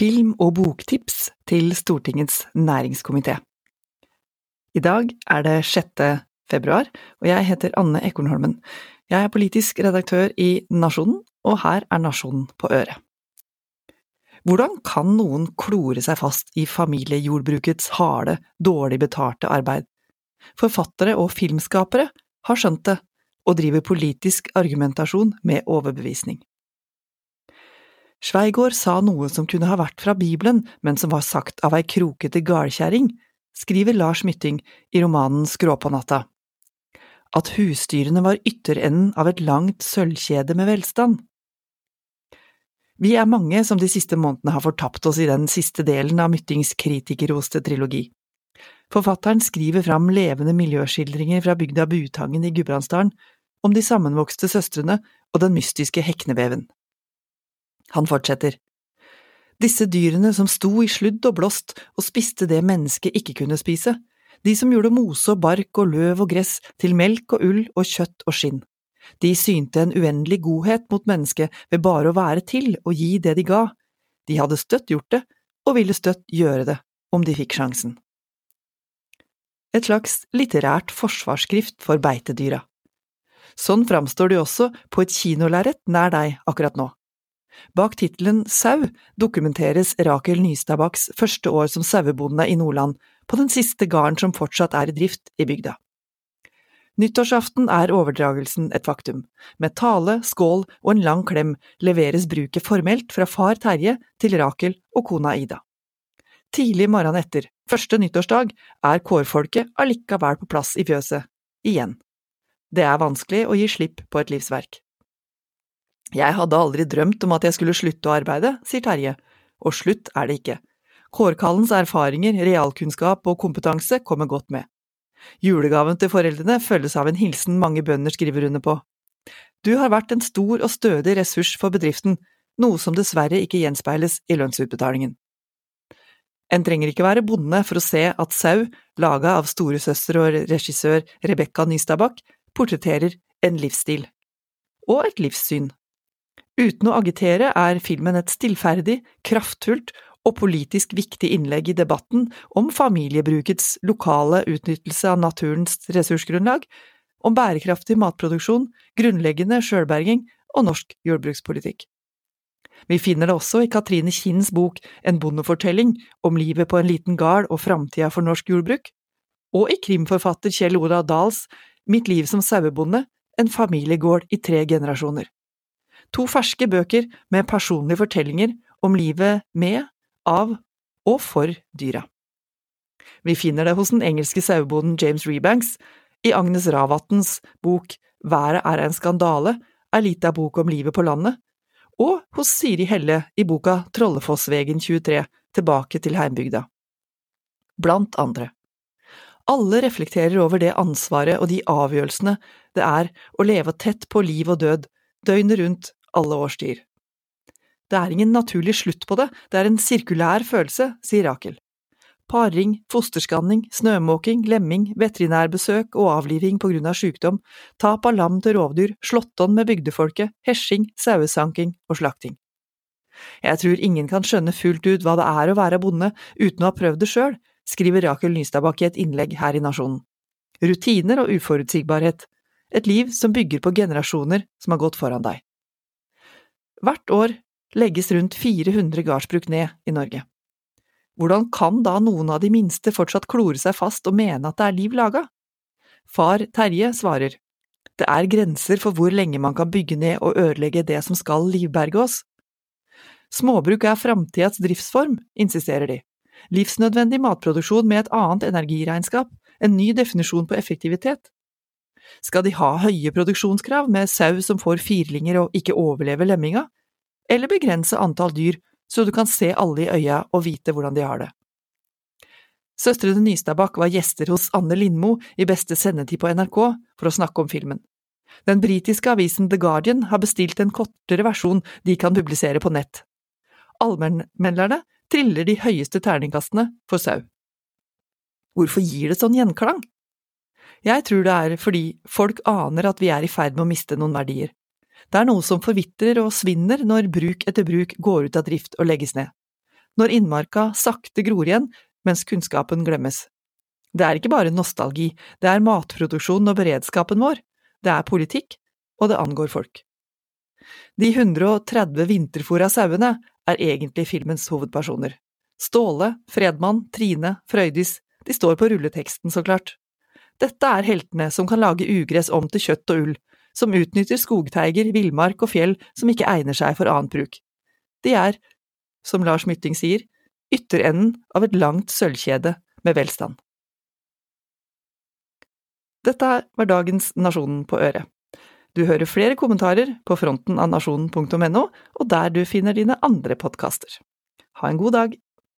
film- og boktips til Stortingets næringskomité. I dag er det 6. februar, og jeg heter Anne Ekornholmen. Jeg er politisk redaktør i Nasjonen, og her er Nasjonen på øret. Hvordan kan noen klore seg fast i familiejordbrukets harde, dårlig betalte arbeid? Forfattere og filmskapere har skjønt det, og driver politisk argumentasjon med overbevisning. Sveigård sa noe som kunne ha vært fra Bibelen, men som var sagt av ei krokete gardkjerring, skriver Lars Mytting i romanen Skråpånatta. på natta. At husdyrene var ytterenden av et langt sølvkjede med velstand. Vi er mange som de siste månedene har fortapt oss i den siste delen av Myttings kritikerroste trilogi. Forfatteren skriver fram levende miljøskildringer fra bygda Butangen i Gudbrandsdalen, om de sammenvokste søstrene og den mystiske hekneveven. Han fortsetter. Disse dyrene som sto i sludd og blåst og spiste det mennesket ikke kunne spise, de som gjorde mose og bark og løv og gress til melk og ull og kjøtt og skinn. De synte en uendelig godhet mot mennesket ved bare å være til og gi det de ga. De hadde støtt gjort det, og ville støtt gjøre det, om de fikk sjansen. Et slags litterært forsvarsskrift for beitedyra. Sånn framstår de også på et kinolerret nær deg akkurat nå. Bak tittelen Sau dokumenteres Rakel Nystabaks første år som sauebonde i Nordland, på den siste gården som fortsatt er i drift i bygda. Nyttårsaften er overdragelsen et faktum. Med tale, skål og en lang klem leveres bruket formelt fra far Terje til Rakel og kona Ida. Tidlig morgenen etter, første nyttårsdag, er kårfolket allikevel på plass i fjøset, igjen. Det er vanskelig å gi slipp på et livsverk. Jeg hadde aldri drømt om at jeg skulle slutte å arbeide, sier Terje, og slutt er det ikke. Kårkallens erfaringer, realkunnskap og kompetanse kommer godt med. Julegaven til foreldrene følges av en hilsen mange bønder skriver under på. Du har vært en stor og stødig ressurs for bedriften, noe som dessverre ikke gjenspeiles i lønnsutbetalingen. En trenger ikke være bonde for å se at Sau, laga av storesøster og regissør Rebekka Nystabakk, portretterer en livsstil. Og et livssyn. Uten å agitere er filmen et stillferdig, kraftfullt og politisk viktig innlegg i debatten om familiebrukets lokale utnyttelse av naturens ressursgrunnlag, om bærekraftig matproduksjon, grunnleggende sjølberging og norsk jordbrukspolitikk. Vi finner det også i Katrine Kinns bok En bondefortelling om livet på en liten gard og framtida for norsk jordbruk, og i krimforfatter Kjell Ola Dahls Mitt liv som sauebonde, en familiegård i tre generasjoner. To ferske bøker med personlige fortellinger om livet med, av og for dyra. Vi finner det hos den engelske sauebonden James Rebanks, i Agnes Ravatns bok Været er en skandale, ei lita bok om livet på landet, og hos Siri Helle i boka Trollefossvegen 23, Tilbake til heimbygda. Blant andre. Alle reflekterer over det ansvaret og de avgjørelsene det er å leve tett på liv og død, døgnet rundt, alle årstider. Det er ingen naturlig slutt på det, det er en sirkulær følelse, sier Rakel. Paring, fosterskanning, snømåking, lemming, veterinærbesøk og avliving på grunn av sykdom, tap av lam til rovdyr, slåttonn med bygdefolket, hesjing, sauesanking og slakting. Jeg tror ingen kan skjønne fullt ut hva det er å være bonde uten å ha prøvd det sjøl, skriver Rakel Nystadbakk i et innlegg her i Nasjonen. Rutiner og uforutsigbarhet, et liv som bygger på generasjoner som har gått foran deg. Hvert år legges rundt 400 gardsbruk ned i Norge. Hvordan kan da noen av de minste fortsatt klore seg fast og mene at det er liv laga? Far Terje svarer, det er grenser for hvor lenge man kan bygge ned og ødelegge det som skal livberge oss. Småbruk er framtidas driftsform, insisterer de. Livsnødvendig matproduksjon med et annet energiregnskap, en ny definisjon på effektivitet. Skal de ha høye produksjonskrav med sau som får firlinger og ikke overlever lemminga, eller begrense antall dyr så du kan se alle i øya og vite hvordan de har det. Søstrene Nystadbakk var gjester hos Anne Lindmo i beste sendetid på NRK for å snakke om filmen. Den britiske avisen The Guardian har bestilt en kortere versjon de kan publisere på nett. Allmennmelderne triller de høyeste terningkastene for sau. Hvorfor gir det sånn gjenklang? Jeg tror det er fordi folk aner at vi er i ferd med å miste noen verdier. Det er noe som forvitrer og svinner når bruk etter bruk går ut av drift og legges ned. når innmarka sakte gror igjen mens kunnskapen glemmes. Det er ikke bare nostalgi, det er matproduksjonen og beredskapen vår, det er politikk, og det angår folk. De 130 vinterfòra sauene er egentlig filmens hovedpersoner. Ståle, Fredmann, Trine, Frøydis, de står på rulleteksten, så klart. Dette er heltene som kan lage ugress om til kjøtt og ull, som utnytter skogteiger, villmark og fjell som ikke egner seg for annet bruk. De er, som Lars Mytting sier, ytterenden av et langt sølvkjede med velstand. Dette var dagens Nasjonen på øret. Du hører flere kommentarer på fronten av nasjonen.no, og der du finner dine andre podkaster. Ha en god dag!